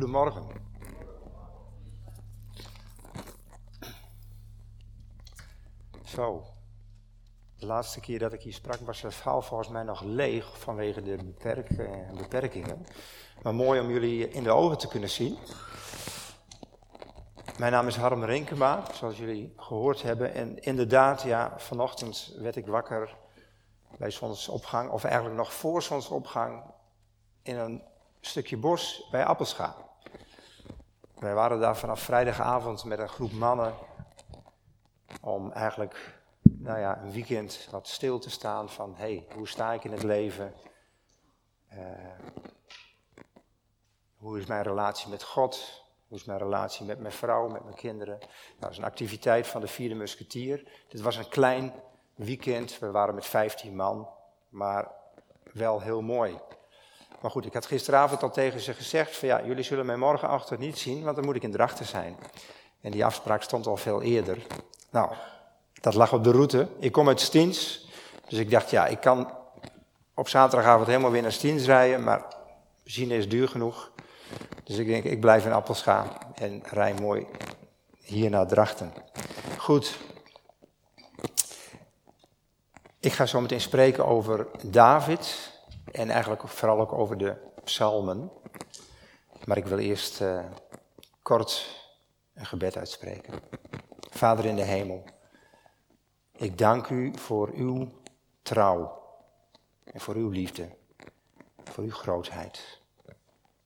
Goedemorgen. Zo, de laatste keer dat ik hier sprak was de zaal volgens mij nog leeg vanwege de eh, beperkingen. Maar mooi om jullie in de ogen te kunnen zien. Mijn naam is Harm Renkema, zoals jullie gehoord hebben. En inderdaad, ja, vanochtend werd ik wakker bij zonsopgang, of eigenlijk nog voor zonsopgang, in een stukje bos bij Appelscha. Wij waren daar vanaf vrijdagavond met een groep mannen om eigenlijk nou ja, een weekend wat stil te staan van hey, hoe sta ik in het leven? Uh, hoe is mijn relatie met God? Hoe is mijn relatie met mijn vrouw, met mijn kinderen? Nou, dat is een activiteit van de vierde musketier. Dit was een klein weekend, we waren met 15 man, maar wel heel mooi. Maar goed, ik had gisteravond al tegen ze gezegd van ja, jullie zullen mij morgenochtend niet zien, want dan moet ik in Drachten zijn. En die afspraak stond al veel eerder. Nou, dat lag op de route. Ik kom uit Stiens, dus ik dacht ja, ik kan op zaterdagavond helemaal weer naar Stiens rijden, maar benzine is duur genoeg. Dus ik denk, ik blijf in Appelscha en rij mooi hier naar Drachten. Goed. Ik ga zo meteen spreken over David en eigenlijk vooral ook over de psalmen. Maar ik wil eerst uh, kort een gebed uitspreken. Vader in de hemel, ik dank u voor uw trouw en voor uw liefde, voor uw grootheid.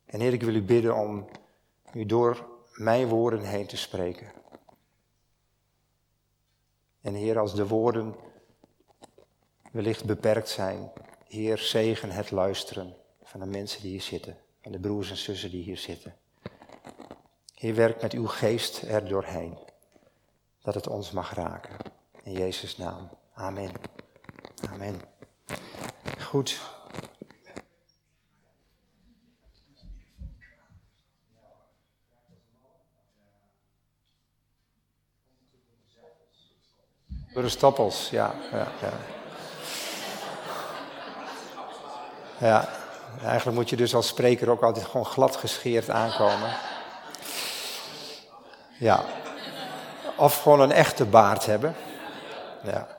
En Heer, ik wil u bidden om u door mijn woorden heen te spreken. En Heer, als de woorden wellicht beperkt zijn, Heer, zegen het luisteren van de mensen die hier zitten, van de broers en zussen die hier zitten. Heer, werk met uw geest er doorheen, dat het ons mag raken. In Jezus' naam. Amen. Amen. Goed. Stoppels, ja. ja, ja. Ja, eigenlijk moet je dus als spreker ook altijd gewoon glad gescheerd aankomen. Ja. Of gewoon een echte baard hebben. Ja.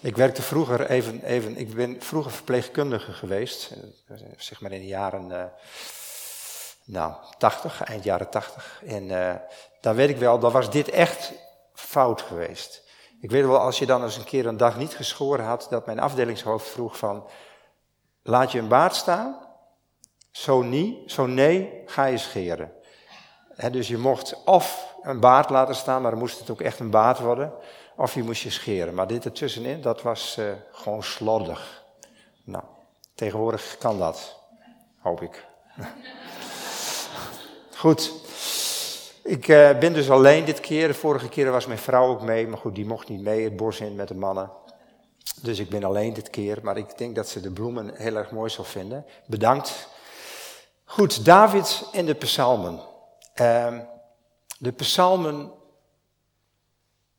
Ik werkte vroeger even, even, ik ben vroeger verpleegkundige geweest, zeg maar in de jaren, uh, nou, 80, eind jaren 80. En uh, daar weet ik wel, dan was dit echt fout geweest. Ik weet wel, als je dan eens een keer een dag niet geschoren had, dat mijn afdelingshoofd vroeg van, laat je een baard staan? Zo niet, zo nee, ga je scheren. dus je mocht of een baard laten staan, maar dan moest het ook echt een baard worden. Of je moest je scheren. Maar dit ertussenin, dat was uh, gewoon slordig. Nou, tegenwoordig kan dat. Hoop ik. Goed. Ik uh, ben dus alleen dit keer. De vorige keer was mijn vrouw ook mee. Maar goed, die mocht niet mee het bos in met de mannen. Dus ik ben alleen dit keer. Maar ik denk dat ze de bloemen heel erg mooi zal vinden. Bedankt. Goed, David en de psalmen. Uh, de psalmen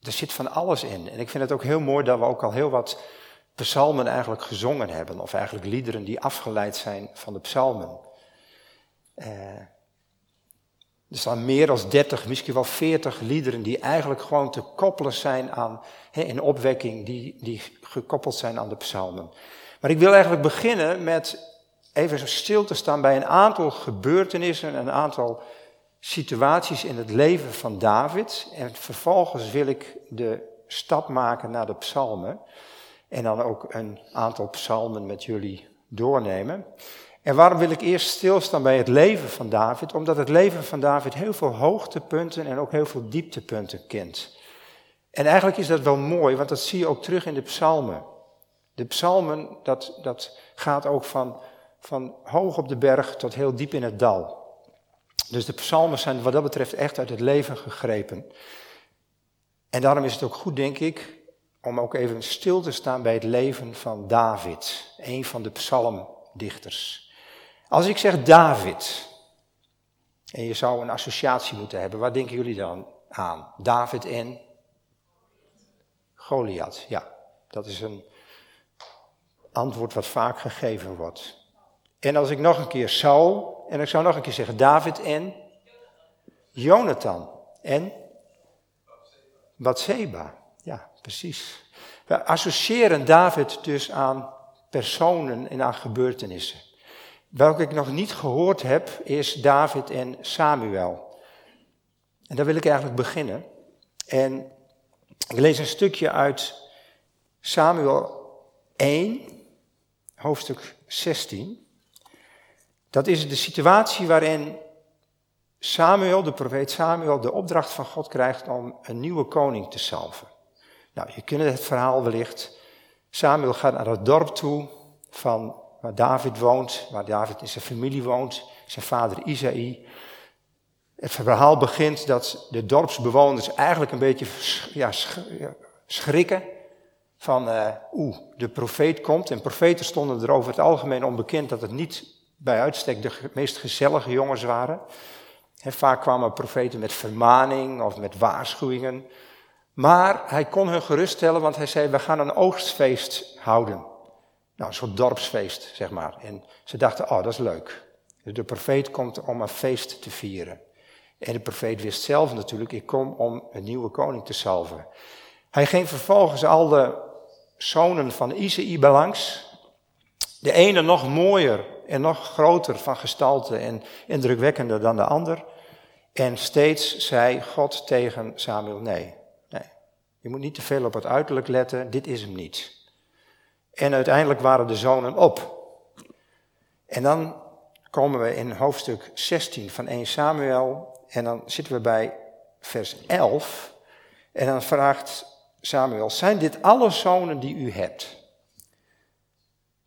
er zit van alles in. En ik vind het ook heel mooi dat we ook al heel wat psalmen eigenlijk gezongen hebben. Of eigenlijk liederen die afgeleid zijn van de psalmen. Uh, er staan meer dan 30, misschien wel 40 liederen die eigenlijk gewoon te koppelen zijn aan, he, in opwekking, die, die gekoppeld zijn aan de psalmen. Maar ik wil eigenlijk beginnen met even stil te staan bij een aantal gebeurtenissen, een aantal situaties in het leven van David. En vervolgens wil ik de stap maken naar de psalmen. En dan ook een aantal psalmen met jullie doornemen. En waarom wil ik eerst stilstaan bij het leven van David? Omdat het leven van David heel veel hoogtepunten en ook heel veel dieptepunten kent. En eigenlijk is dat wel mooi, want dat zie je ook terug in de psalmen. De psalmen, dat, dat gaat ook van, van hoog op de berg tot heel diep in het dal. Dus de psalmen zijn wat dat betreft echt uit het leven gegrepen. En daarom is het ook goed, denk ik, om ook even stil te staan bij het leven van David, een van de psalmdichters. Als ik zeg David, en je zou een associatie moeten hebben, waar denken jullie dan aan? David en Goliath, ja, dat is een antwoord wat vaak gegeven wordt. En als ik nog een keer zou, en ik zou nog een keer zeggen David en Jonathan en Bathseba. Ja, precies. We associëren David dus aan personen en aan gebeurtenissen. Welke ik nog niet gehoord heb, is David en Samuel. En daar wil ik eigenlijk beginnen. En ik lees een stukje uit Samuel 1, hoofdstuk 16. Dat is de situatie waarin Samuel, de profeet Samuel, de opdracht van God krijgt om een nieuwe koning te salven. Nou, je kent het verhaal wellicht. Samuel gaat naar het dorp toe van waar David woont, waar David in zijn familie woont, zijn vader Isaï. Het verhaal begint dat de dorpsbewoners eigenlijk een beetje ja, schrikken van, uh, oeh, de profeet komt. En profeten stonden er over het algemeen onbekend dat het niet bij uitstek de meest gezellige jongens waren. vaak kwamen profeten met vermaning of met waarschuwingen. Maar hij kon hun geruststellen, want hij zei, we gaan een oogstfeest houden. Nou, een soort dorpsfeest, zeg maar. En ze dachten, oh, dat is leuk. De profeet komt om een feest te vieren. En de profeet wist zelf natuurlijk, ik kom om een nieuwe koning te salven. Hij ging vervolgens al de zonen van Isaïe belangs. De ene nog mooier en nog groter van gestalte en indrukwekkender dan de ander. En steeds zei God tegen Samuel, nee, nee, je moet niet te veel op het uiterlijk letten, dit is hem niet. En uiteindelijk waren de zonen op. En dan komen we in hoofdstuk 16 van 1 Samuel en dan zitten we bij vers 11. En dan vraagt Samuel, zijn dit alle zonen die u hebt?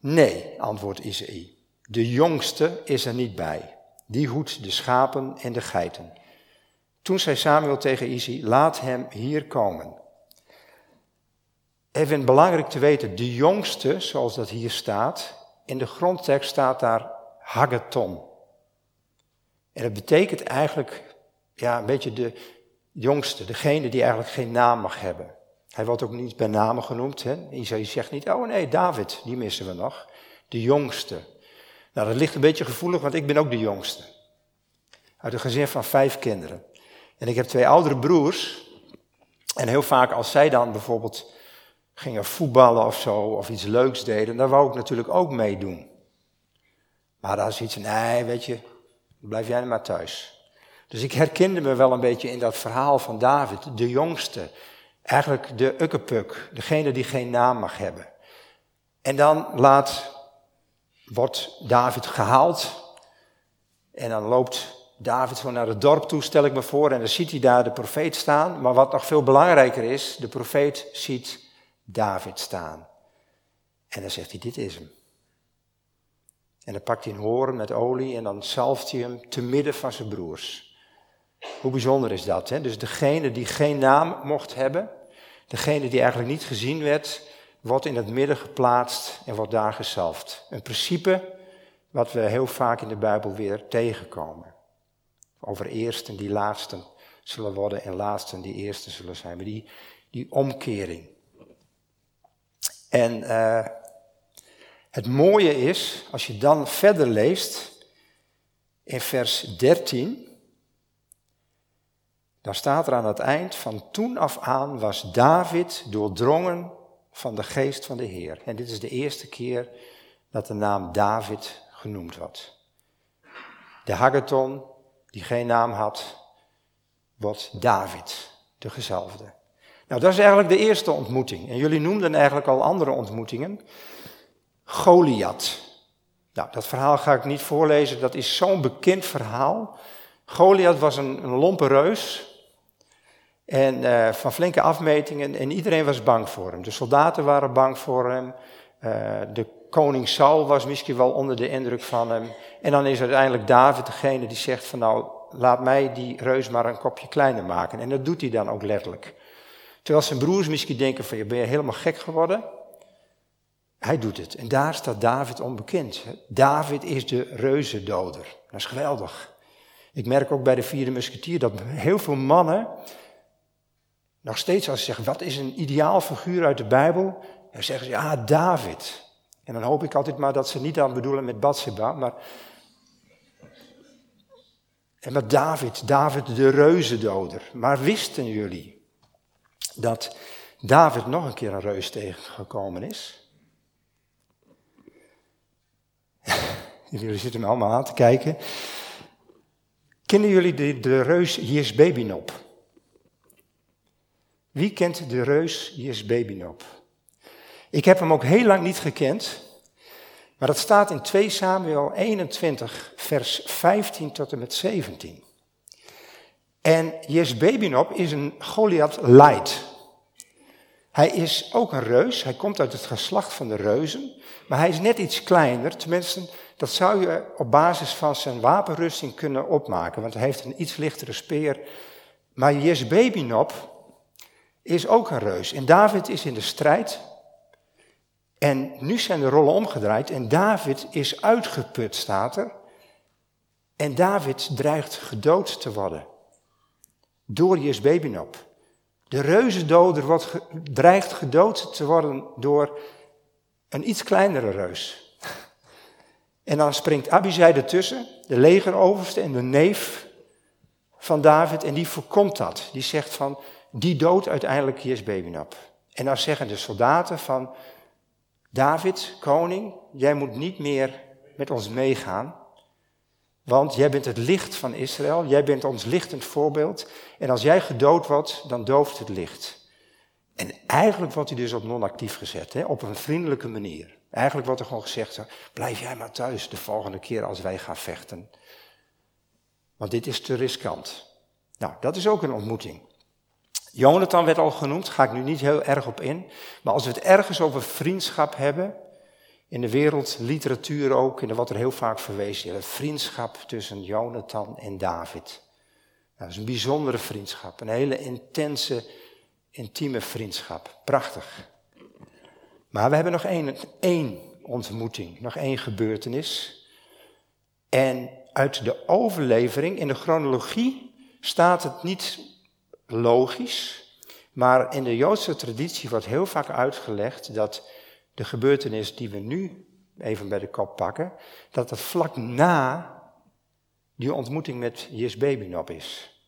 Nee, antwoordt Isaïe. De jongste is er niet bij. Die hoedt de schapen en de geiten. Toen zei Samuel tegen Isaïe, laat hem hier komen. Even belangrijk te weten, de jongste, zoals dat hier staat, in de grondtekst staat daar Hagaton. En dat betekent eigenlijk, ja, een beetje de jongste, degene die eigenlijk geen naam mag hebben. Hij wordt ook niet bij namen genoemd. Hè? Isaïe zegt niet, oh nee, David, die missen we nog. De jongste. Nou, dat ligt een beetje gevoelig, want ik ben ook de jongste. Uit een gezin van vijf kinderen. En ik heb twee oudere broers. En heel vaak als zij dan bijvoorbeeld gingen voetballen of zo, of iets leuks deden, dan wou ik natuurlijk ook meedoen. Maar is iets, nee, weet je, blijf jij maar thuis. Dus ik herkende me wel een beetje in dat verhaal van David, de jongste. Eigenlijk de ukkepuk, degene die geen naam mag hebben. En dan laat, wordt David gehaald. En dan loopt David zo naar het dorp toe, stel ik me voor. En dan ziet hij daar de profeet staan. Maar wat nog veel belangrijker is, de profeet ziet David staan. En dan zegt hij, dit is hem. En dan pakt hij een hoorn met olie en dan zalft hij hem te midden van zijn broers. Hoe bijzonder is dat? Hè? Dus degene die geen naam mocht hebben, degene die eigenlijk niet gezien werd, wordt in het midden geplaatst en wordt daar gezalfd. Een principe wat we heel vaak in de Bijbel weer tegenkomen. Over eersten die laatsten zullen worden en laatsten die eersten zullen zijn. Maar die, die omkering. En uh, het mooie is, als je dan verder leest, in vers 13, dan staat er aan het eind, van toen af aan was David doordrongen van de geest van de Heer. En dit is de eerste keer dat de naam David genoemd wordt. De Haggaton, die geen naam had, wordt David, de gezalfde. Nou, dat is eigenlijk de eerste ontmoeting. En jullie noemden eigenlijk al andere ontmoetingen. Goliath. Nou, dat verhaal ga ik niet voorlezen, dat is zo'n bekend verhaal. Goliath was een, lompe reus. En uh, van flinke afmetingen en iedereen was bang voor hem. De soldaten waren bang voor hem. Uh, de koning Saul was misschien wel onder de indruk van hem. En dan is uiteindelijk David degene die zegt van nou, laat mij die reus maar een kopje kleiner maken. En dat doet hij dan ook letterlijk. Terwijl zijn broers misschien denken van, je ben je helemaal gek geworden? Hij doet het. En daar staat David onbekend. David is de reuzendoder. Dat is geweldig. Ik merk ook bij de vierde musketier dat heel veel mannen nog steeds als ze zeggen, wat is een ideaal figuur uit de Bijbel? Dan zeggen ze, ja, David. En dan hoop ik altijd maar dat ze niet aan bedoelen met Bathsheba, maar En met David, David de reuzendoder. Maar wisten jullie dat David nog een keer een reus tegengekomen is? jullie zitten me allemaal aan te kijken. Kennen jullie de, de reus Jes Babynop? Wie kent de reus Jes Babynop? Ik heb hem ook heel lang niet gekend, maar dat staat in 2 Samuel 21, vers 15 tot en met 17. En Jes Babynop is een Goliath light. Hij is ook een reus, hij komt uit het geslacht van de reuzen, maar hij is net iets kleiner, tenminste dat zou je op basis van zijn wapenrusting kunnen opmaken, want hij heeft een iets lichtere speer. Maar Jezbebinop is ook een reus. En David is in de strijd. En nu zijn de rollen omgedraaid en David is uitgeput, staat er. En David dreigt gedood te worden. Door Jezbebinop. De reuzendoder wordt dreigt gedood te worden door een iets kleinere reus. En dan springt Abishai ertussen, de legeroverste en de neef van David, en die voorkomt dat. Die zegt van, die dood uiteindelijk Jesbebinab. En dan zeggen de soldaten van, David, koning, jij moet niet meer met ons meegaan, want jij bent het licht van Israël, jij bent ons lichtend voorbeeld, en als jij gedood wordt, dan dooft het licht. En eigenlijk wordt hij dus op non-actief gezet, hè, op een vriendelijke manier. Eigenlijk wordt er gewoon gezegd, blijf jij maar thuis de volgende keer als wij gaan vechten. Want dit is te riskant. Nou, dat is ook een ontmoeting. Jonathan werd al genoemd, ga ik nu niet heel erg op in. Maar als we het ergens over vriendschap hebben, in de wereldliteratuur ook, en er wordt er heel vaak verwezen, vriendschap tussen Jonathan en David. Dat is een bijzondere vriendschap, een hele intense, intieme vriendschap. Prachtig. Maar we hebben nog één, één ontmoeting, nog één gebeurtenis. En uit de overlevering, in de chronologie, staat het niet logisch. Maar in de Joodse traditie wordt heel vaak uitgelegd dat de gebeurtenis die we nu even bij de kop pakken, dat het vlak na die ontmoeting met Jesbebinop is.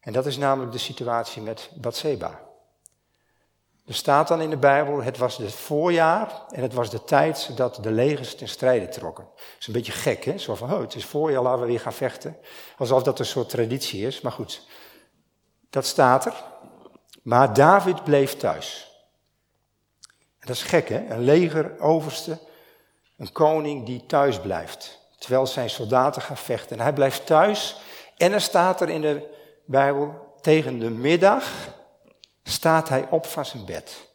En dat is namelijk de situatie met Bathseba. Er staat dan in de Bijbel, het was het voorjaar en het was de tijd dat de legers ten strijde trokken. Dat is een beetje gek, hè? Zo van, oh, het is voorjaar, laten we weer gaan vechten. Alsof dat een soort traditie is, maar goed. Dat staat er. Maar David bleef thuis. En dat is gek, hè? Een legeroverste, een koning die thuis blijft. Terwijl zijn soldaten gaan vechten. En hij blijft thuis. En er staat er in de Bijbel, tegen de middag staat hij op van zijn bed.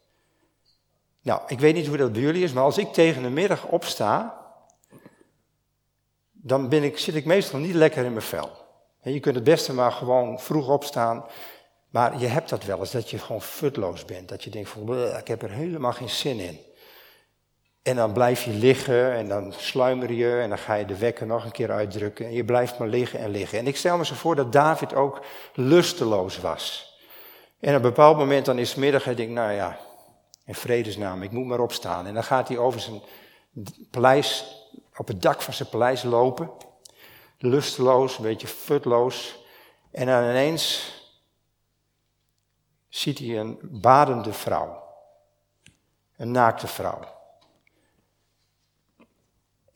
Nou, ik weet niet hoe dat bij jullie is, maar als ik tegen de middag opsta, dan ben ik, zit ik meestal niet lekker in mijn vel. je kunt het beste maar gewoon vroeg opstaan, maar je hebt dat wel eens, dat je gewoon futloos bent. Dat je denkt van, ik heb er helemaal geen zin in. En dan blijf je liggen en dan sluimer je en dan ga je de wekker nog een keer uitdrukken. En je blijft maar liggen en liggen. En ik stel me zo voor dat David ook lusteloos was. En op een bepaald moment dan is het middag en denkt, nou ja, in vredesnaam, ik moet maar opstaan. En dan gaat hij over zijn paleis, op het dak van zijn paleis lopen. Lusteloos, een beetje futloos. En dan ineens ziet hij een badende vrouw. Een naakte vrouw.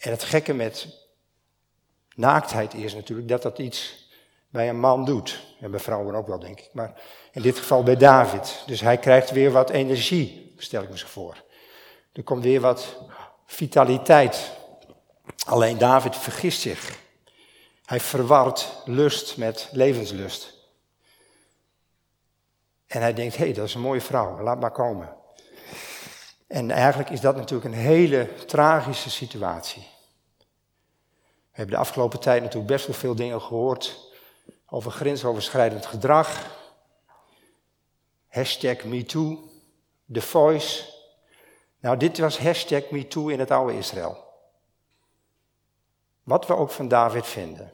En het gekke met naaktheid is natuurlijk dat dat iets bij een man doet. En bij vrouwen ook wel, denk ik. Maar in dit geval bij David. Dus hij krijgt weer wat energie, stel ik me zo voor. Er komt weer wat vitaliteit. Alleen David vergist zich. Hij verwart lust met levenslust. En hij denkt, hé, hey, dat is een mooie vrouw, laat maar komen. En eigenlijk is dat natuurlijk een hele tragische situatie. We hebben de afgelopen tijd natuurlijk best wel veel dingen gehoord over grensoverschrijdend gedrag. Hashtag MeToo, The Voice. Nou, dit was hashtag MeToo in het oude Israël. Wat we ook van David vinden.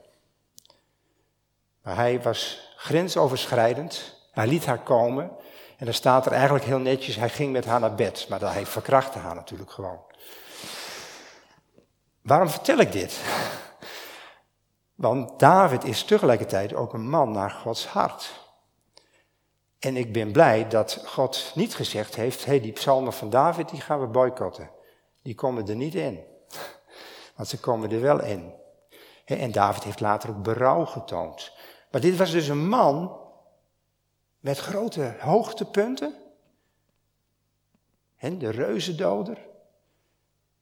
Maar hij was grensoverschrijdend. Hij liet haar komen. En dan staat er eigenlijk heel netjes, hij ging met haar naar bed. Maar hij verkrachtte haar natuurlijk gewoon. Waarom vertel ik dit? Want David is tegelijkertijd ook een man naar Gods hart. En ik ben blij dat God niet gezegd heeft, hé, hey, die psalmen van David, die gaan we boycotten. Die komen er niet in. Want ze komen er wel in. En David heeft later ook berouw getoond. Maar dit was dus een man met grote hoogtepunten. De reuzendoder.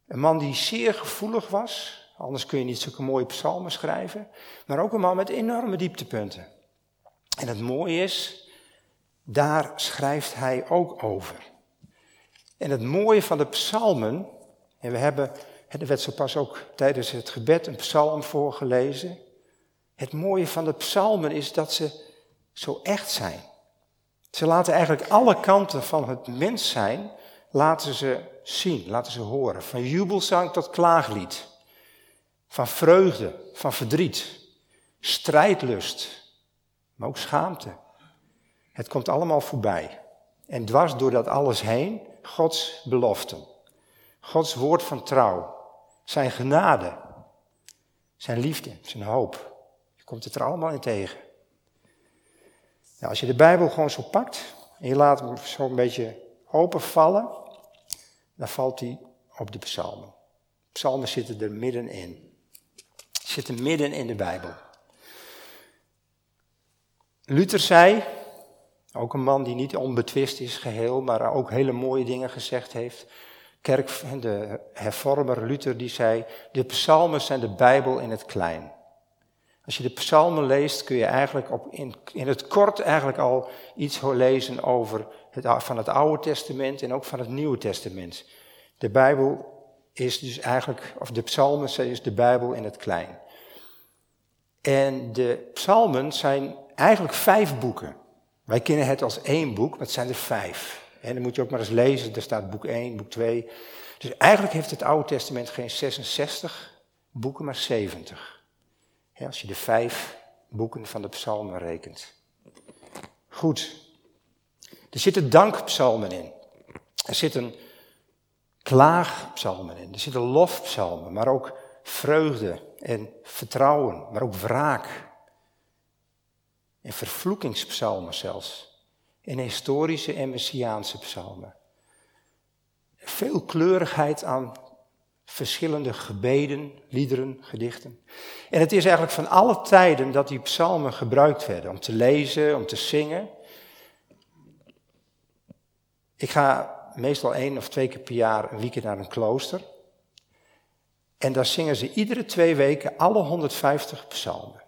Een man die zeer gevoelig was. Anders kun je niet zulke mooie psalmen schrijven. Maar ook een man met enorme dieptepunten. En het mooie is, daar schrijft hij ook over. En het mooie van de psalmen, en we hebben, er werd zo pas ook tijdens het gebed een psalm voorgelezen. Het mooie van de psalmen is dat ze zo echt zijn. Ze laten eigenlijk alle kanten van het mens zijn, laten ze zien, laten ze horen. Van jubelzang tot klaaglied. Van vreugde, van verdriet, strijdlust, maar ook schaamte. Het komt allemaal voorbij. En dwars door dat alles heen, Gods beloften. Gods woord van trouw. Zijn genade. Zijn liefde, zijn hoop. Je komt het er allemaal in tegen. Nou, als je de Bijbel gewoon zo pakt en je laat hem zo een beetje openvallen, dan valt hij op de psalmen. Psalmen zitten er middenin. Zitten midden in de Bijbel. Luther zei, ook een man die niet onbetwist is geheel, maar ook hele mooie dingen gezegd heeft. Kerk, de hervormer Luther die zei, de psalmen zijn de Bijbel in het klein. Als je de psalmen leest, kun je eigenlijk op, in, in het kort eigenlijk al iets lezen over het, van het Oude Testament en ook van het Nieuwe Testament. De Bijbel is dus eigenlijk, of de psalmen is de Bijbel in het klein. En de psalmen zijn eigenlijk vijf boeken. Wij kennen het als één boek, maar het zijn er vijf. En dan moet je ook maar eens lezen, er staat boek 1, boek 2. Dus eigenlijk heeft het Oude Testament geen 66 boeken, maar 70. als je de vijf boeken van de psalmen rekent. Goed. Er zitten dankpsalmen in. Er zitten klaagpsalmen in. Er zitten lofpsalmen, maar ook vreugde en vertrouwen, maar ook wraak. En vervloekingspsalmen zelfs. En historische en messiaanse psalmen. Veel kleurigheid aan verschillende gebeden, liederen, gedichten. En het is eigenlijk van alle tijden dat die psalmen gebruikt werden om te lezen, om te zingen. Ik ga meestal één of twee keer per jaar een weekend naar een klooster. En daar zingen ze iedere twee weken alle 150 psalmen.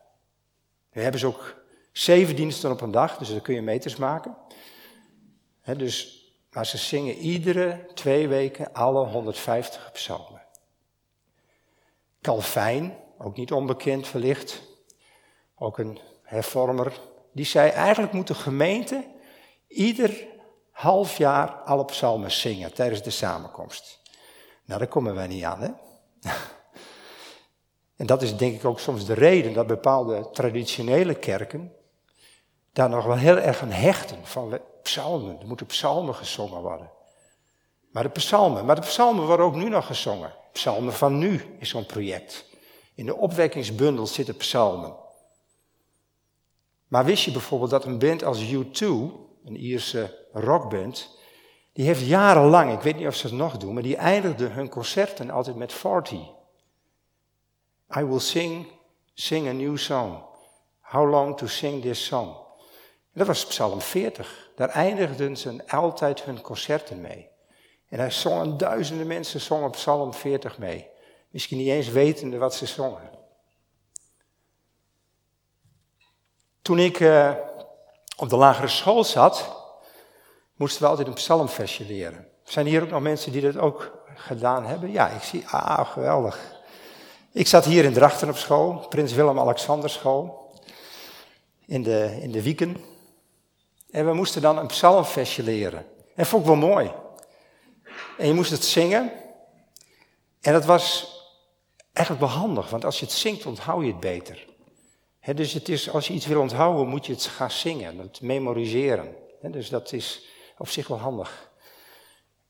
We hebben ze ook zeven diensten op een dag, dus daar kun je meters maken. dus, maar ze zingen iedere twee weken alle 150 psalmen. Calvijn, ook niet onbekend verlicht, ook een hervormer, die zei eigenlijk moet de gemeente ieder half jaar alle psalmen zingen tijdens de samenkomst. Nou, daar komen wij niet aan, hè? En dat is denk ik ook soms de reden dat bepaalde traditionele kerken daar nog wel heel erg aan hechten van psalmen. Er moeten psalmen gezongen worden. Maar de psalmen, maar de psalmen worden ook nu nog gezongen. Psalmen van nu is zo'n project. In de opwekkingsbundel zitten psalmen. Maar wist je bijvoorbeeld dat een band als U2, een Ierse rockband, die heeft jarenlang, ik weet niet of ze het nog doen, maar die eindigde hun concerten altijd met 40. I will sing, sing a new song. How long to sing this song? dat was Psalm 40. Daar eindigden ze altijd hun concerten mee. En daar zongen duizenden mensen zongen Psalm 40 mee. Misschien niet eens wetende wat ze zongen. Toen ik uh, op de lagere school zat, moesten we altijd een psalmversje leren. Zijn hier ook nog mensen die dat ook gedaan hebben? Ja, ik zie, ah, geweldig. Ik zat hier in Drachten op school, Prins Willem-Alexander school, in de, in de wieken. En we moesten dan een psalmversje leren. En vond ik wel mooi. En je moest het zingen. En dat was eigenlijk wel handig, want als je het zingt, onthoud je het beter. Dus het is, als je iets wil onthouden, moet je het gaan zingen, het memoriseren. dus dat is op zich wel handig.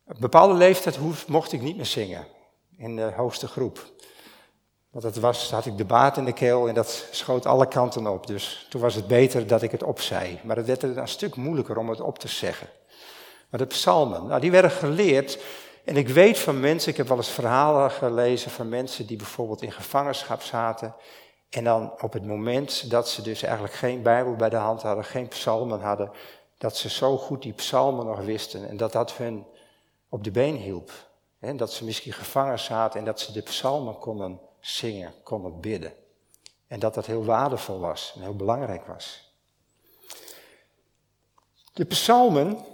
Op een bepaalde leeftijd mocht ik niet meer zingen in de hoogste groep. Want het was, had ik de baat in de keel en dat schoot alle kanten op. Dus toen was het beter dat ik het opzei. Maar het werd een stuk moeilijker om het op te zeggen. Maar de psalmen, nou, die werden geleerd. En ik weet van mensen, ik heb wel eens verhalen gelezen van mensen die bijvoorbeeld in gevangenschap zaten. En dan op het moment dat ze dus eigenlijk geen Bijbel bij de hand hadden, geen psalmen hadden, dat ze zo goed die psalmen nog wisten en dat dat hun op de been hielp. En dat ze misschien gevangen zaten en dat ze de psalmen konden zingen, konden bidden. En dat dat heel waardevol was en heel belangrijk was. De psalmen,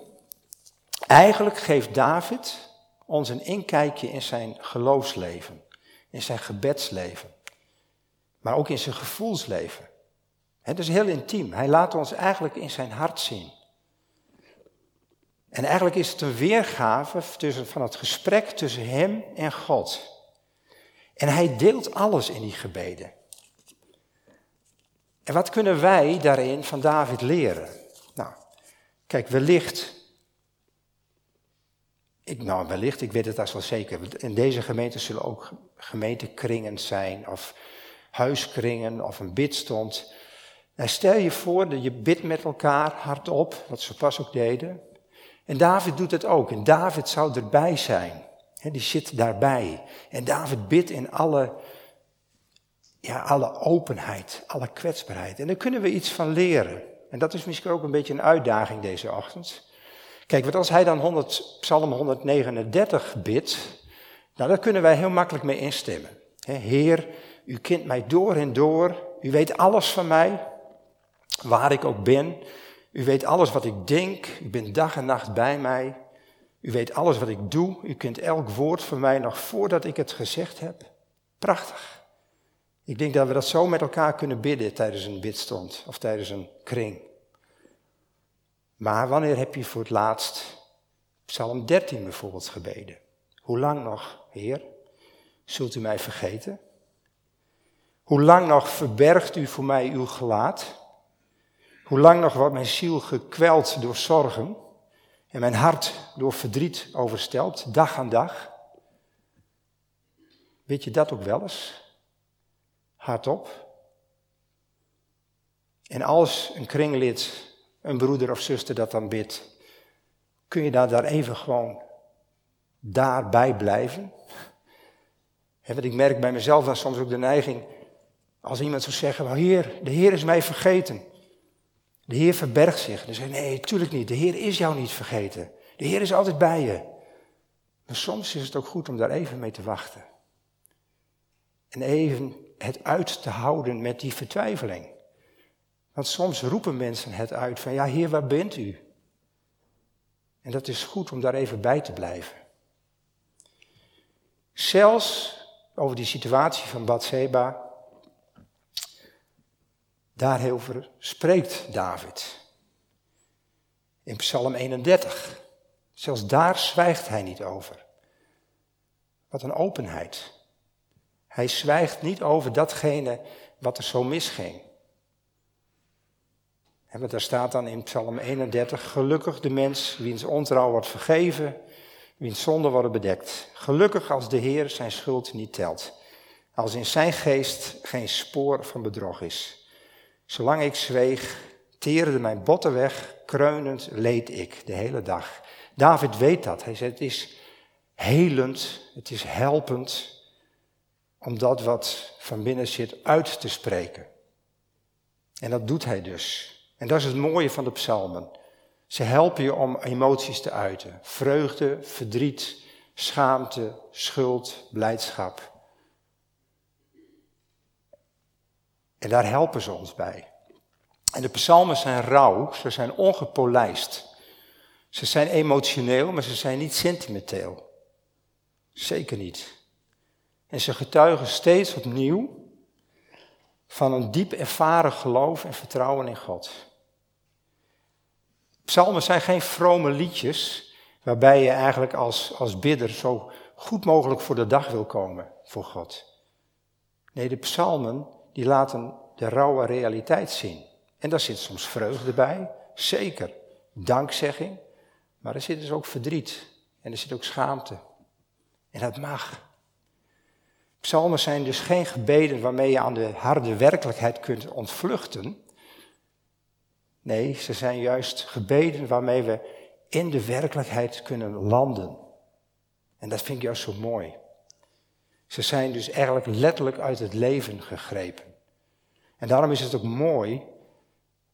eigenlijk geeft David ons een inkijkje in zijn geloofsleven, in zijn gebedsleven, maar ook in zijn gevoelsleven. Het is heel intiem. Hij laat ons eigenlijk in zijn hart zien. En eigenlijk is het een weergave tussen, van het gesprek tussen hem en God. En hij deelt alles in die gebeden. En wat kunnen wij daarin van David leren? Nou, kijk, wellicht. Ik, nou, wellicht, ik weet het als wel zeker. In deze gemeente zullen ook gemeentekringen zijn, of huiskringen, of een bidstond. En stel je voor dat je bidt met elkaar hardop, wat ze pas ook deden. En David doet het ook. En David zou erbij zijn. die zit daarbij. En David bidt in alle, ja, alle openheid, alle kwetsbaarheid. En daar kunnen we iets van leren. En dat is misschien ook een beetje een uitdaging deze ochtend. Kijk, want als hij dan 100, Psalm 139 bidt, nou, daar kunnen wij heel makkelijk mee instemmen. Heer, u kent mij door en door. U weet alles van mij, waar ik ook ben. U weet alles wat ik denk. U bent dag en nacht bij mij. U weet alles wat ik doe. U kent elk woord van mij nog voordat ik het gezegd heb. Prachtig. Ik denk dat we dat zo met elkaar kunnen bidden tijdens een bidstond of tijdens een kring. Maar wanneer heb je voor het laatst Psalm 13 bijvoorbeeld gebeden? Hoe lang nog, Heer? Zult u mij vergeten? Hoe lang nog verbergt u voor mij uw gelaat? Hoe lang nog wordt mijn ziel gekweld door zorgen en mijn hart door verdriet oversteld, dag aan dag? Weet je dat ook wel eens? Hardop. En als een kringlid, een broeder of zuster dat dan bidt, kun je daar, daar even gewoon daarbij blijven? En wat ik merk bij mezelf dan soms ook de neiging, als iemand zou zeggen, well, Heer, de Heer is mij vergeten. De Heer verbergt zich. Dan zeg je, nee, tuurlijk niet. De Heer is jou niet vergeten. De Heer is altijd bij je. Maar soms is het ook goed om daar even mee te wachten. En even het uit te houden met die vertwijfeling. Want soms roepen mensen het uit van, ja Heer, waar bent u? En dat is goed om daar even bij te blijven. Zelfs over die situatie van Bathseba Daarover spreekt David. In Psalm 31. Zelfs daar zwijgt hij niet over. Wat een openheid. Hij zwijgt niet over datgene wat er zo misging. En daar staat dan in Psalm 31, gelukkig de mens wiens ontrouw wordt vergeven, wiens zonden worden bedekt. Gelukkig als de Heer zijn schuld niet telt, als in zijn geest geen spoor van bedrog is. Zolang ik zweeg, teerde mijn botten weg, kreunend leed ik de hele dag. David weet dat. Hij zegt, het is helend, het is helpend om dat wat van binnen zit uit te spreken. En dat doet hij dus. En dat is het mooie van de psalmen. Ze helpen je om emoties te uiten. Vreugde, verdriet, schaamte, schuld, blijdschap. En daar helpen ze ons bij. En de psalmen zijn rauw, ze zijn ongepolijst. Ze zijn emotioneel, maar ze zijn niet sentimenteel. Zeker niet. En ze getuigen steeds opnieuw van een diep ervaren geloof en vertrouwen in God. Psalmen zijn geen vrome liedjes waarbij je eigenlijk als, als bidder zo goed mogelijk voor de dag wil komen voor God. Nee, de psalmen die laten de rauwe realiteit zien. En daar zit soms vreugde bij, zeker. Dankzegging. Maar er zit dus ook verdriet. En er zit ook schaamte. En dat mag. Psalmen zijn dus geen gebeden waarmee je aan de harde werkelijkheid kunt ontvluchten. Nee, ze zijn juist gebeden waarmee we in de werkelijkheid kunnen landen. En dat vind ik juist zo mooi. Ze zijn dus eigenlijk letterlijk uit het leven gegrepen. En daarom is het ook mooi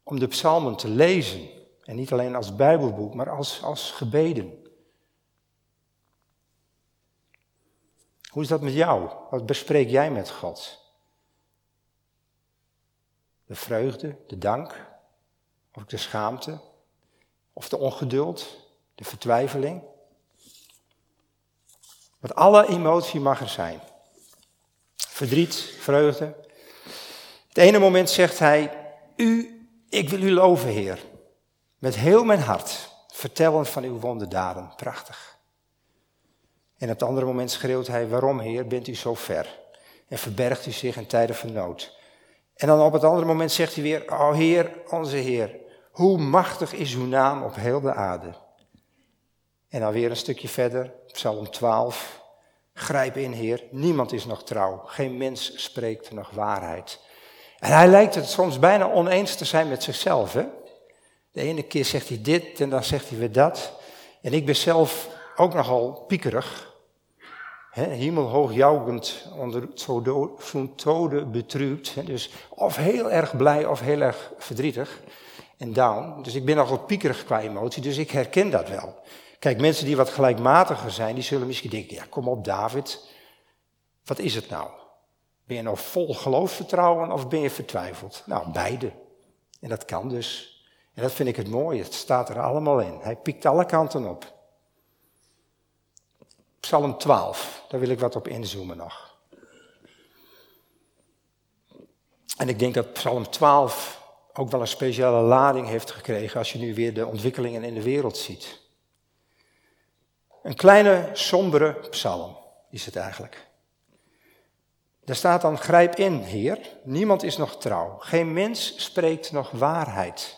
om de psalmen te lezen. En niet alleen als Bijbelboek, maar als, als gebeden. Hoe is dat met jou? Wat bespreek jij met God? De vreugde, de dank, of de schaamte, of de ongeduld, de vertwijfeling. Want alle emotie mag er zijn. Verdriet, vreugde. Het ene moment zegt hij, u, ik wil u loven, Heer. Met heel mijn hart, vertellen van uw wonderdaden. Prachtig. En op het andere moment schreeuwt hij, waarom, Heer, bent u zo ver? En verbergt u zich in tijden van nood. En dan op het andere moment zegt hij weer, oh Heer, onze Heer, hoe machtig is uw naam op heel de aarde. En dan weer een stukje verder, Psalm 12. Grijp in, Heer, niemand is nog trouw, geen mens spreekt nog waarheid. En hij lijkt het soms bijna oneens te zijn met zichzelf. De ene keer zegt hij dit en dan zegt hij weer dat. En ik ben zelf ook nogal piekerig. He, hemelhoog jouwend onder zo'n tode betrübt. Dus of heel erg blij of heel erg verdrietig en down. Dus ik ben nogal piekerig qua emotie, dus ik herken dat wel. Kijk, mensen die wat gelijkmatiger zijn, die zullen misschien denken, ja kom op David, wat is het nou? Ben je nou vol geloofsvertrouwen of ben je vertwijfeld? Nou, beide. En dat kan dus. En dat vind ik het mooie, het staat er allemaal in. Hij piekt alle kanten op. Psalm 12, daar wil ik wat op inzoomen nog. En ik denk dat Psalm 12 ook wel een speciale lading heeft gekregen als je nu weer de ontwikkelingen in de wereld ziet. Een kleine, sombere psalm is het eigenlijk. Daar staat dan, grijp in, Heer, niemand is nog trouw, geen mens spreekt nog waarheid.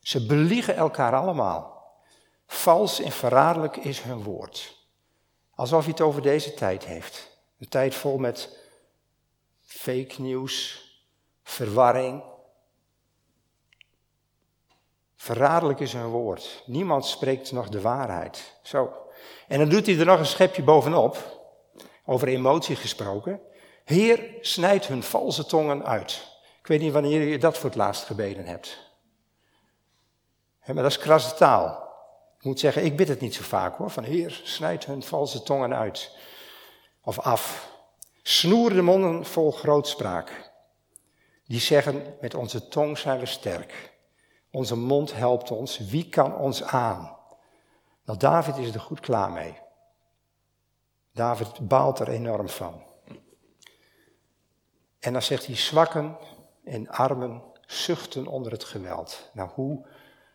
Ze beliegen elkaar allemaal. Vals en verraderlijk is hun woord. Alsof hij het over deze tijd heeft. Een tijd vol met fake nieuws, verwarring. Verraderlijk is hun woord. Niemand spreekt nog de waarheid. Zo. En dan doet hij er nog een schepje bovenop, over emotie gesproken. Heer, snijd hun valse tongen uit. Ik weet niet wanneer je dat voor het laatst gebeden hebt. maar dat is krasse taal. Ik moet zeggen, ik bid het niet zo vaak hoor. Van Heer, snijd hun valse tongen uit. Of af. Snoer de monden vol grootspraak. Die zeggen, met onze tong zijn we sterk. Onze mond helpt ons. Wie kan ons aan? Nou, David is er goed klaar mee. David baalt er enorm van. En dan zegt hij, zwakken en armen zuchten onder het geweld. Nou, hoe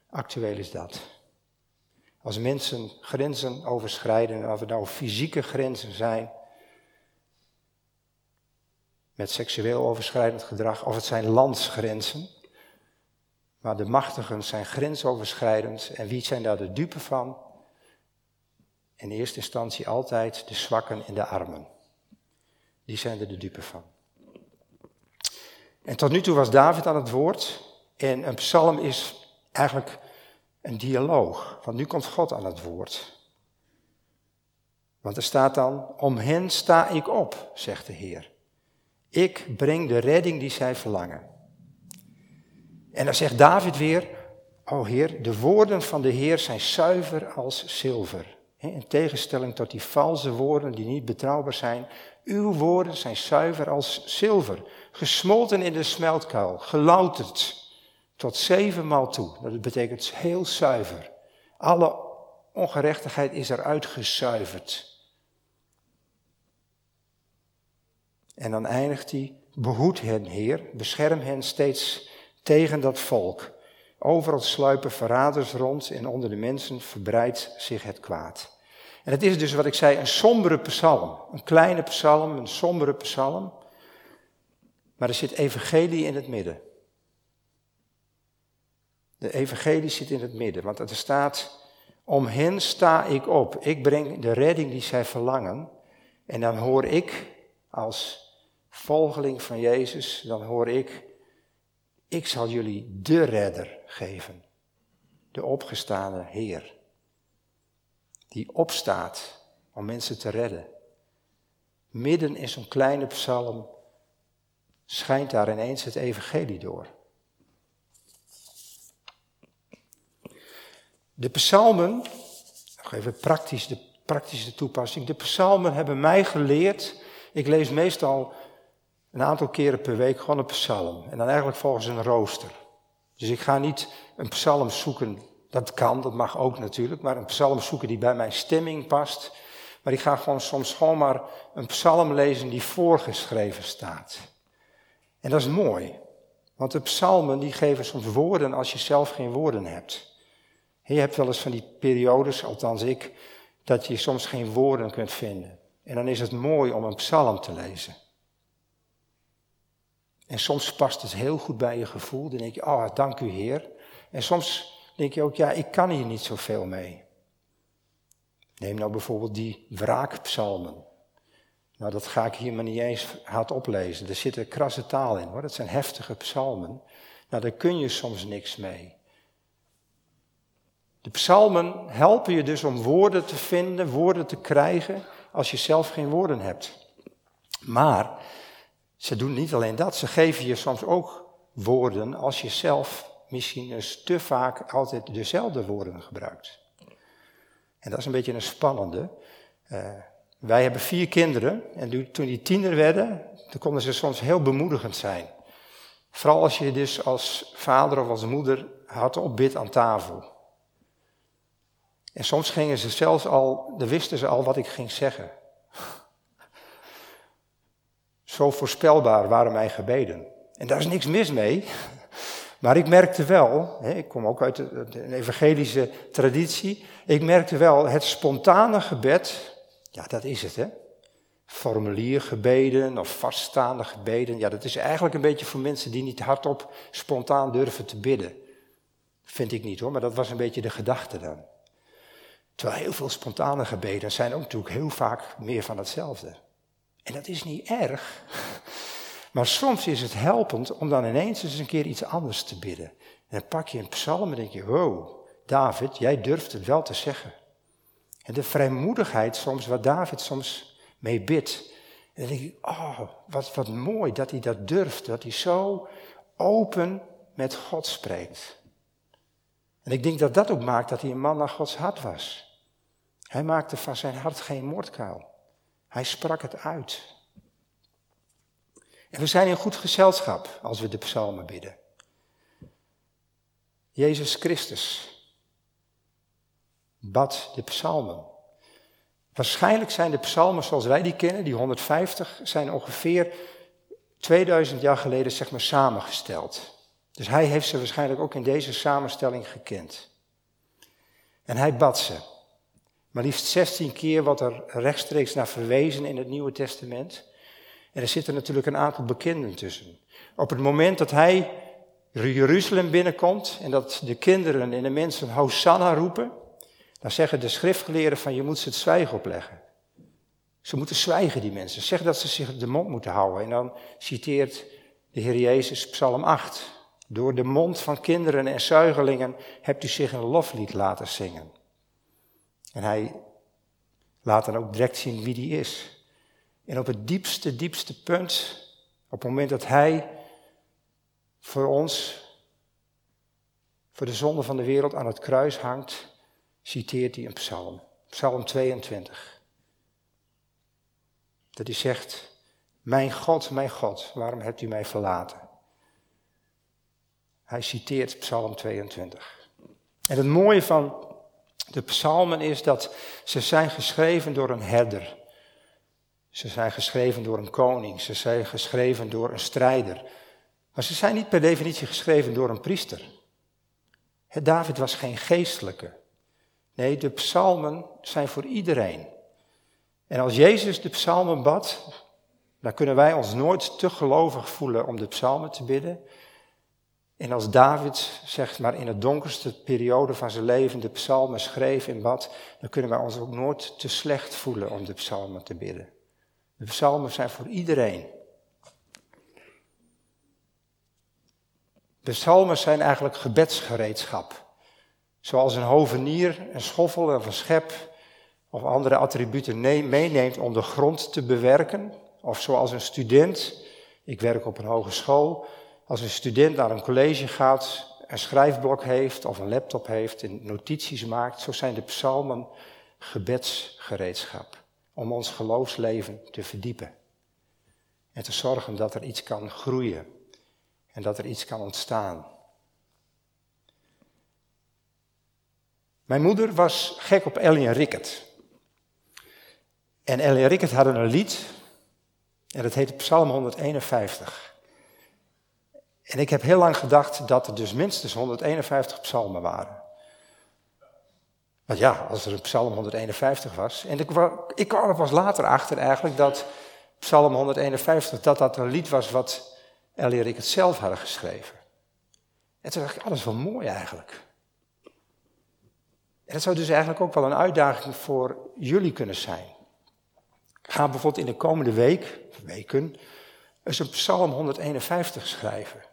actueel is dat? Als mensen grenzen overschrijden, of het nou fysieke grenzen zijn, met seksueel overschrijdend gedrag, of het zijn landsgrenzen, maar de machtigen zijn grensoverschrijdend. En wie zijn daar de dupe van? In eerste instantie altijd de zwakken en de armen. Die zijn er de dupe van. En tot nu toe was David aan het woord. En een psalm is eigenlijk een dialoog. Want nu komt God aan het woord. Want er staat dan, om hen sta ik op, zegt de Heer. Ik breng de redding die zij verlangen. En dan zegt David weer, o Heer, de woorden van de Heer zijn zuiver als zilver. In tegenstelling tot die valse woorden die niet betrouwbaar zijn. Uw woorden zijn zuiver als zilver, gesmolten in de smeltkuil, gelouterd tot zevenmaal toe. Dat betekent heel zuiver. Alle ongerechtigheid is eruit gezuiverd. En dan eindigt hij, behoed hen, Heer, bescherm hen steeds tegen dat volk. Overal sluipen verraders rond en onder de mensen verbreidt zich het kwaad. En het is dus wat ik zei, een sombere psalm. Een kleine psalm, een sombere psalm. Maar er zit evangelie in het midden. De evangelie zit in het midden, want er staat, om hen sta ik op. Ik breng de redding die zij verlangen. En dan hoor ik als volgeling van Jezus, dan hoor ik, ik zal jullie de redder geven. De opgestane Heer. Die opstaat om mensen te redden. Midden in zo'n kleine psalm schijnt daar ineens het evangelie door. De psalmen, nog even praktisch, de praktische toepassing. De psalmen hebben mij geleerd, ik lees meestal een aantal keren per week gewoon een psalm. En dan eigenlijk volgens een rooster. Dus ik ga niet een psalm zoeken, dat kan, dat mag ook natuurlijk, maar een psalm zoeken die bij mijn stemming past. Maar ik ga gewoon soms gewoon maar een psalm lezen die voorgeschreven staat. En dat is mooi, want de psalmen die geven soms woorden als je zelf geen woorden hebt. je hebt wel eens van die periodes, althans ik, dat je soms geen woorden kunt vinden. En dan is het mooi om een psalm te lezen. En soms past het heel goed bij je gevoel. Dan denk je, oh, dank u Heer. En soms denk je ook, ja, ik kan hier niet zoveel mee. Neem nou bijvoorbeeld die wraakpsalmen. Nou, dat ga ik hier maar niet eens hard oplezen. Er zit een krasse taal in hoor. Dat zijn heftige psalmen. Nou, daar kun je soms niks mee. De psalmen helpen je dus om woorden te vinden, woorden te krijgen, als je zelf geen woorden hebt. Maar ze doen niet alleen dat, ze geven je soms ook woorden als je zelf misschien te vaak altijd dezelfde woorden gebruikt. En dat is een beetje een spannende. Uh, wij hebben vier kinderen en toen die tiener werden, toen konden ze soms heel bemoedigend zijn. Vooral als je dus als vader of als moeder had opbid aan tafel. En soms gingen ze zelfs al, dan wisten ze al wat ik ging zeggen. Zo voorspelbaar waren mijn gebeden. En daar is niks mis mee. Maar ik merkte wel, ik kom ook uit een evangelische traditie, ik merkte wel, het spontane gebed, ja dat is het hè. Formuliergebeden of vaststaande gebeden, ja dat is eigenlijk een beetje voor mensen die niet hardop spontaan durven te bidden. Vind ik niet hoor, maar dat was een beetje de gedachte dan. Terwijl heel veel spontane gebeden zijn ook natuurlijk heel vaak meer van hetzelfde. En dat is niet erg. Maar soms is het helpend om dan ineens eens een keer iets anders te bidden. En dan pak je een psalm en denk je, wow, David, jij durft het wel te zeggen. En de vrijmoedigheid soms, waar David soms mee bidt. En dan denk ik, oh, wat, wat mooi dat hij dat durft, dat hij zo open met God spreekt. En ik denk dat dat ook maakt dat hij een man naar Gods hart was. Hij maakte van zijn hart geen moordkuil. Hij sprak het uit. En we zijn in goed gezelschap als we de psalmen bidden. Jezus Christus bad de psalmen. Waarschijnlijk zijn de psalmen zoals wij die kennen, die 150, zijn ongeveer 2000 jaar geleden zeg maar samengesteld. Dus hij heeft ze waarschijnlijk ook in deze samenstelling gekend. En hij bad ze. Maar liefst 16 keer wordt er rechtstreeks naar verwezen in het Nieuwe Testament. En er zitten natuurlijk een aantal bekenden tussen. Op het moment dat hij Jeruzalem binnenkomt en dat de kinderen en de mensen Hosanna roepen, dan zeggen de schriftgeleerden van je moet ze het zwijgen opleggen. Ze moeten zwijgen, die mensen. Zeg dat ze zich de mond moeten houden. En dan citeert de Heer Jezus Psalm 8. Door de mond van kinderen en zuigelingen hebt u zich een loflied laten zingen. En hij laat dan ook direct zien wie die is. En op het diepste, diepste punt, op het moment dat hij voor ons, voor de zonde van de wereld aan het kruis hangt, citeert hij een psalm. Psalm 22. Dat hij zegt, mijn God, mijn God, waarom hebt u mij verlaten? Hij citeert Psalm 22. En het mooie van de psalmen is dat ze zijn geschreven door een herder. Ze zijn geschreven door een koning. Ze zijn geschreven door een strijder. Maar ze zijn niet per definitie geschreven door een priester. David was geen geestelijke. Nee, de psalmen zijn voor iedereen. En als Jezus de psalmen bad, dan kunnen wij ons nooit te gelovig voelen om de psalmen te bidden. En als David, zeg maar, in de donkerste periode van zijn leven de psalmen schreef in bad, dan kunnen wij ons ook nooit te slecht voelen om de psalmen te bidden. De psalmen zijn voor iedereen. De psalmen zijn eigenlijk gebedsgereedschap. Zoals een hovenier een schoffel of een schep of andere attributen meeneemt om de grond te bewerken. Of zoals een student, ik werk op een hogeschool, als een student naar een college gaat, een schrijfblok heeft of een laptop heeft en notities maakt, zo zijn de psalmen gebedsgereedschap om ons geloofsleven te verdiepen. En te zorgen dat er iets kan groeien en dat er iets kan ontstaan. Mijn moeder was gek op Ellie en Rickert. En Ellie en Rickert hadden een lied en dat heette Psalm 151. En ik heb heel lang gedacht dat er dus minstens 151 psalmen waren. Want ja, als er een psalm 151 was. En ik, ik kwam er pas later achter eigenlijk dat psalm 151, dat dat een lied was wat Ellie en ik het zelf hadden geschreven. En toen dacht ik, alles oh, wel mooi eigenlijk. En dat zou dus eigenlijk ook wel een uitdaging voor jullie kunnen zijn. Ga bijvoorbeeld in de komende week, weken, eens een psalm 151 schrijven.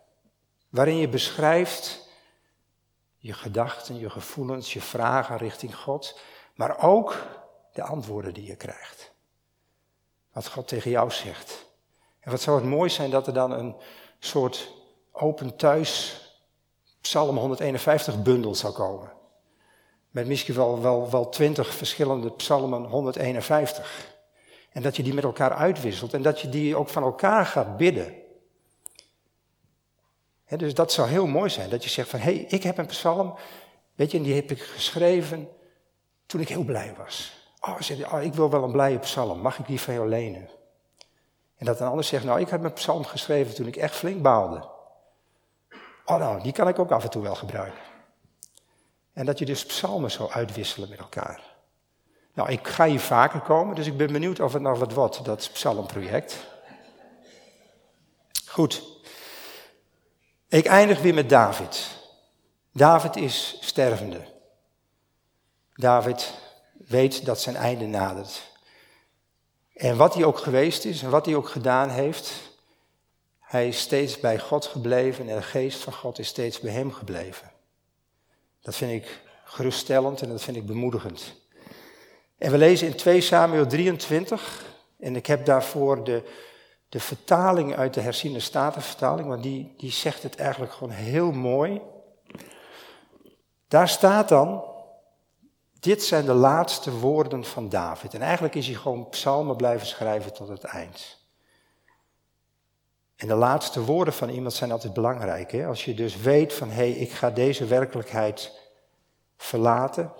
Waarin je beschrijft je gedachten, je gevoelens, je vragen richting God, maar ook de antwoorden die je krijgt. Wat God tegen jou zegt. En wat zou het mooi zijn dat er dan een soort open thuis Psalm 151 bundel zou komen. Met misschien wel, wel, wel 20 verschillende psalmen 151. En dat je die met elkaar uitwisselt en dat je die ook van elkaar gaat bidden. Dus dat zou heel mooi zijn, dat je zegt van, hé, hey, ik heb een psalm, weet je, en die heb ik geschreven toen ik heel blij was. Oh, oh, ik wil wel een blije psalm, mag ik die van jou lenen? En dat een ander zegt, nou, ik heb mijn psalm geschreven toen ik echt flink baalde. Oh nou, die kan ik ook af en toe wel gebruiken. En dat je dus psalmen zou uitwisselen met elkaar. Nou, ik ga hier vaker komen, dus ik ben benieuwd of het nog wat wordt, dat psalmproject. Goed. Ik eindig weer met David. David is stervende. David weet dat zijn einde nadert. En wat hij ook geweest is en wat hij ook gedaan heeft, hij is steeds bij God gebleven en de geest van God is steeds bij hem gebleven. Dat vind ik geruststellend en dat vind ik bemoedigend. En we lezen in 2 Samuel 23, en ik heb daarvoor de, de vertaling uit de herziene statenvertaling, want die, die zegt het eigenlijk gewoon heel mooi. Daar staat dan, dit zijn de laatste woorden van David. En eigenlijk is hij gewoon psalmen blijven schrijven tot het eind. En de laatste woorden van iemand zijn altijd belangrijk. Hè? Als je dus weet van, hé, hey, ik ga deze werkelijkheid verlaten.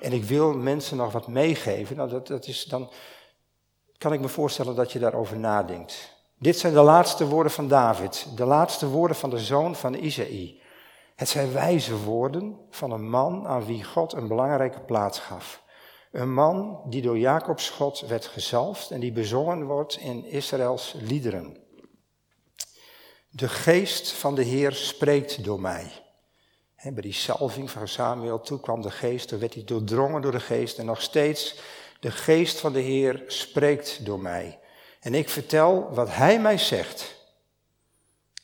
En ik wil mensen nog wat meegeven. Nou, dat, dat is, dan kan ik me voorstellen dat je daarover nadenkt. Dit zijn de laatste woorden van David. De laatste woorden van de zoon van Isaïe. Het zijn wijze woorden van een man aan wie God een belangrijke plaats gaf. Een man die door Jacobs God werd gezalfd en die bezongen wordt in Israëls liederen. De geest van de Heer spreekt door mij. bij die salving van Samuel, toe kwam de geest, werd hij doordrongen door de geest en nog steeds, de geest van de Heer spreekt door mij. En ik vertel wat hij mij zegt.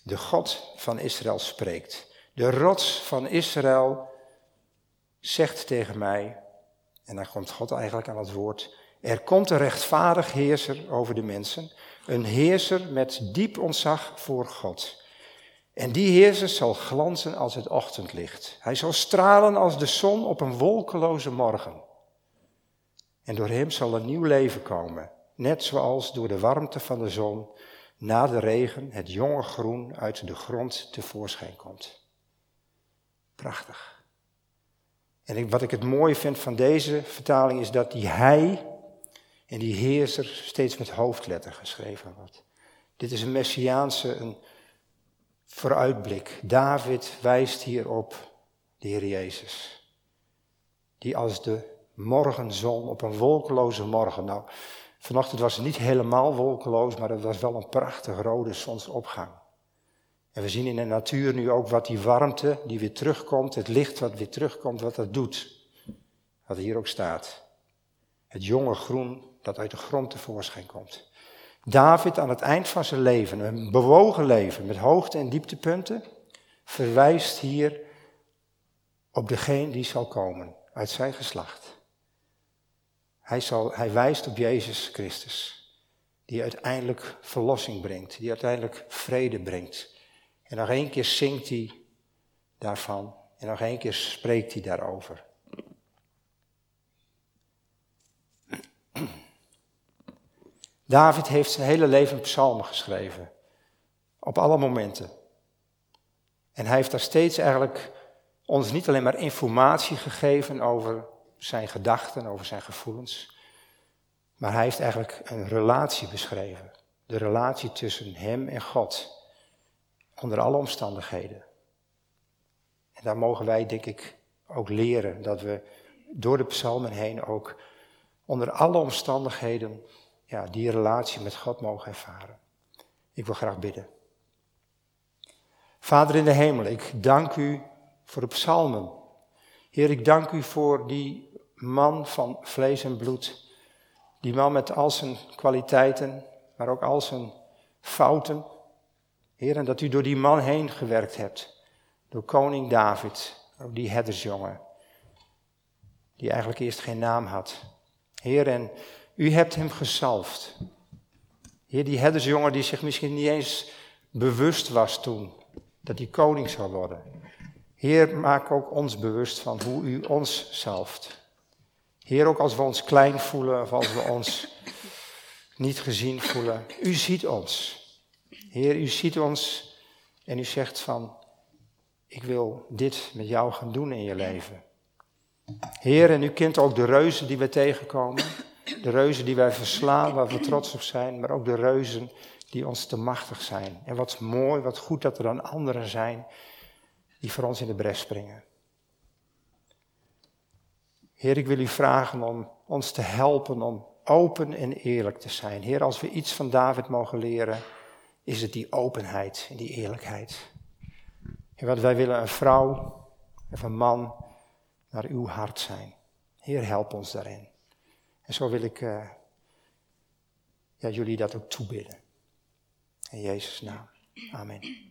De God van Israël spreekt. De rots van Israël zegt tegen mij, en dan komt God eigenlijk aan het woord, er komt een rechtvaardig heerser over de mensen, een heerser met diep ontzag voor God. En die heerser zal glanzen als het ochtendlicht. Hij zal stralen als de zon op een wolkeloze morgen. En door hem zal een nieuw leven komen, net zoals door de warmte van de zon na de regen het jonge groen uit de grond tevoorschijn komt. Prachtig. En wat ik het mooie vind van deze vertaling is dat die hij en die heerser steeds met hoofdletter geschreven wordt. Dit is een messiaanse een vooruitblik. David wijst hier op de Heer Jezus. Die als de morgenzon op een wolkeloze morgen. Nou, vanochtend was het niet helemaal wolkeloos, maar het was wel een prachtig rode zonsopgang. En we zien in de natuur nu ook wat die warmte die weer terugkomt, het licht wat weer terugkomt, wat dat doet. Wat hier ook staat. Het jonge groen dat uit de grond tevoorschijn komt. David aan het eind van zijn leven, een bewogen leven met hoogte- en dieptepunten, verwijst hier op degene die zal komen uit zijn geslacht. Hij, zal, hij wijst op Jezus Christus, die uiteindelijk verlossing brengt, die uiteindelijk vrede brengt. En nog één keer zingt hij daarvan en nog één keer spreekt hij daarover. David heeft zijn hele leven psalmen geschreven. Op alle momenten. En hij heeft daar steeds eigenlijk ons niet alleen maar informatie gegeven over zijn gedachten, over zijn gevoelens. Maar hij heeft eigenlijk een relatie beschreven. De relatie tussen hem en God. Onder alle omstandigheden. En daar mogen wij, denk ik, ook leren. Dat we door de psalmen heen ook onder alle omstandigheden ja, die relatie met God mogen ervaren. Ik wil graag bidden. Vader in de hemel, ik dank u voor de psalmen. Heer, ik dank u voor die man van vlees en bloed. Die man met al zijn kwaliteiten, maar ook al zijn fouten. Heer, en dat u door die man heen gewerkt hebt. Door koning David, die herdersjongen. Die eigenlijk eerst geen naam had. Heer, en u hebt hem gezalfd. Heer, die herdersjongen die zich misschien niet eens bewust was toen dat hij koning zou worden. Heer, maak ook ons bewust van hoe u ons zalft. Heer, ook als we ons klein voelen of als we ons niet gezien voelen, u ziet ons. Heer, u ziet ons en u zegt van, ik wil dit met jou gaan doen in je leven. Heer, en u kent ook de reuzen die we tegenkomen. De reuzen die wij verslaan, waar we trots op zijn, maar ook de reuzen die ons te machtig zijn. En wat mooi, wat goed dat er dan anderen zijn die voor ons in de bres springen. Heer, ik wil u vragen om ons te helpen om open en eerlijk te zijn. Heer, als we iets van David mogen leren, is het die openheid en die eerlijkheid. Heer, want wij willen een vrouw of een man naar uw hart zijn. Heer, help ons daarin. En zo wil ik uh, ja, jullie dat ook toebidden. In Jezus' naam. Amen.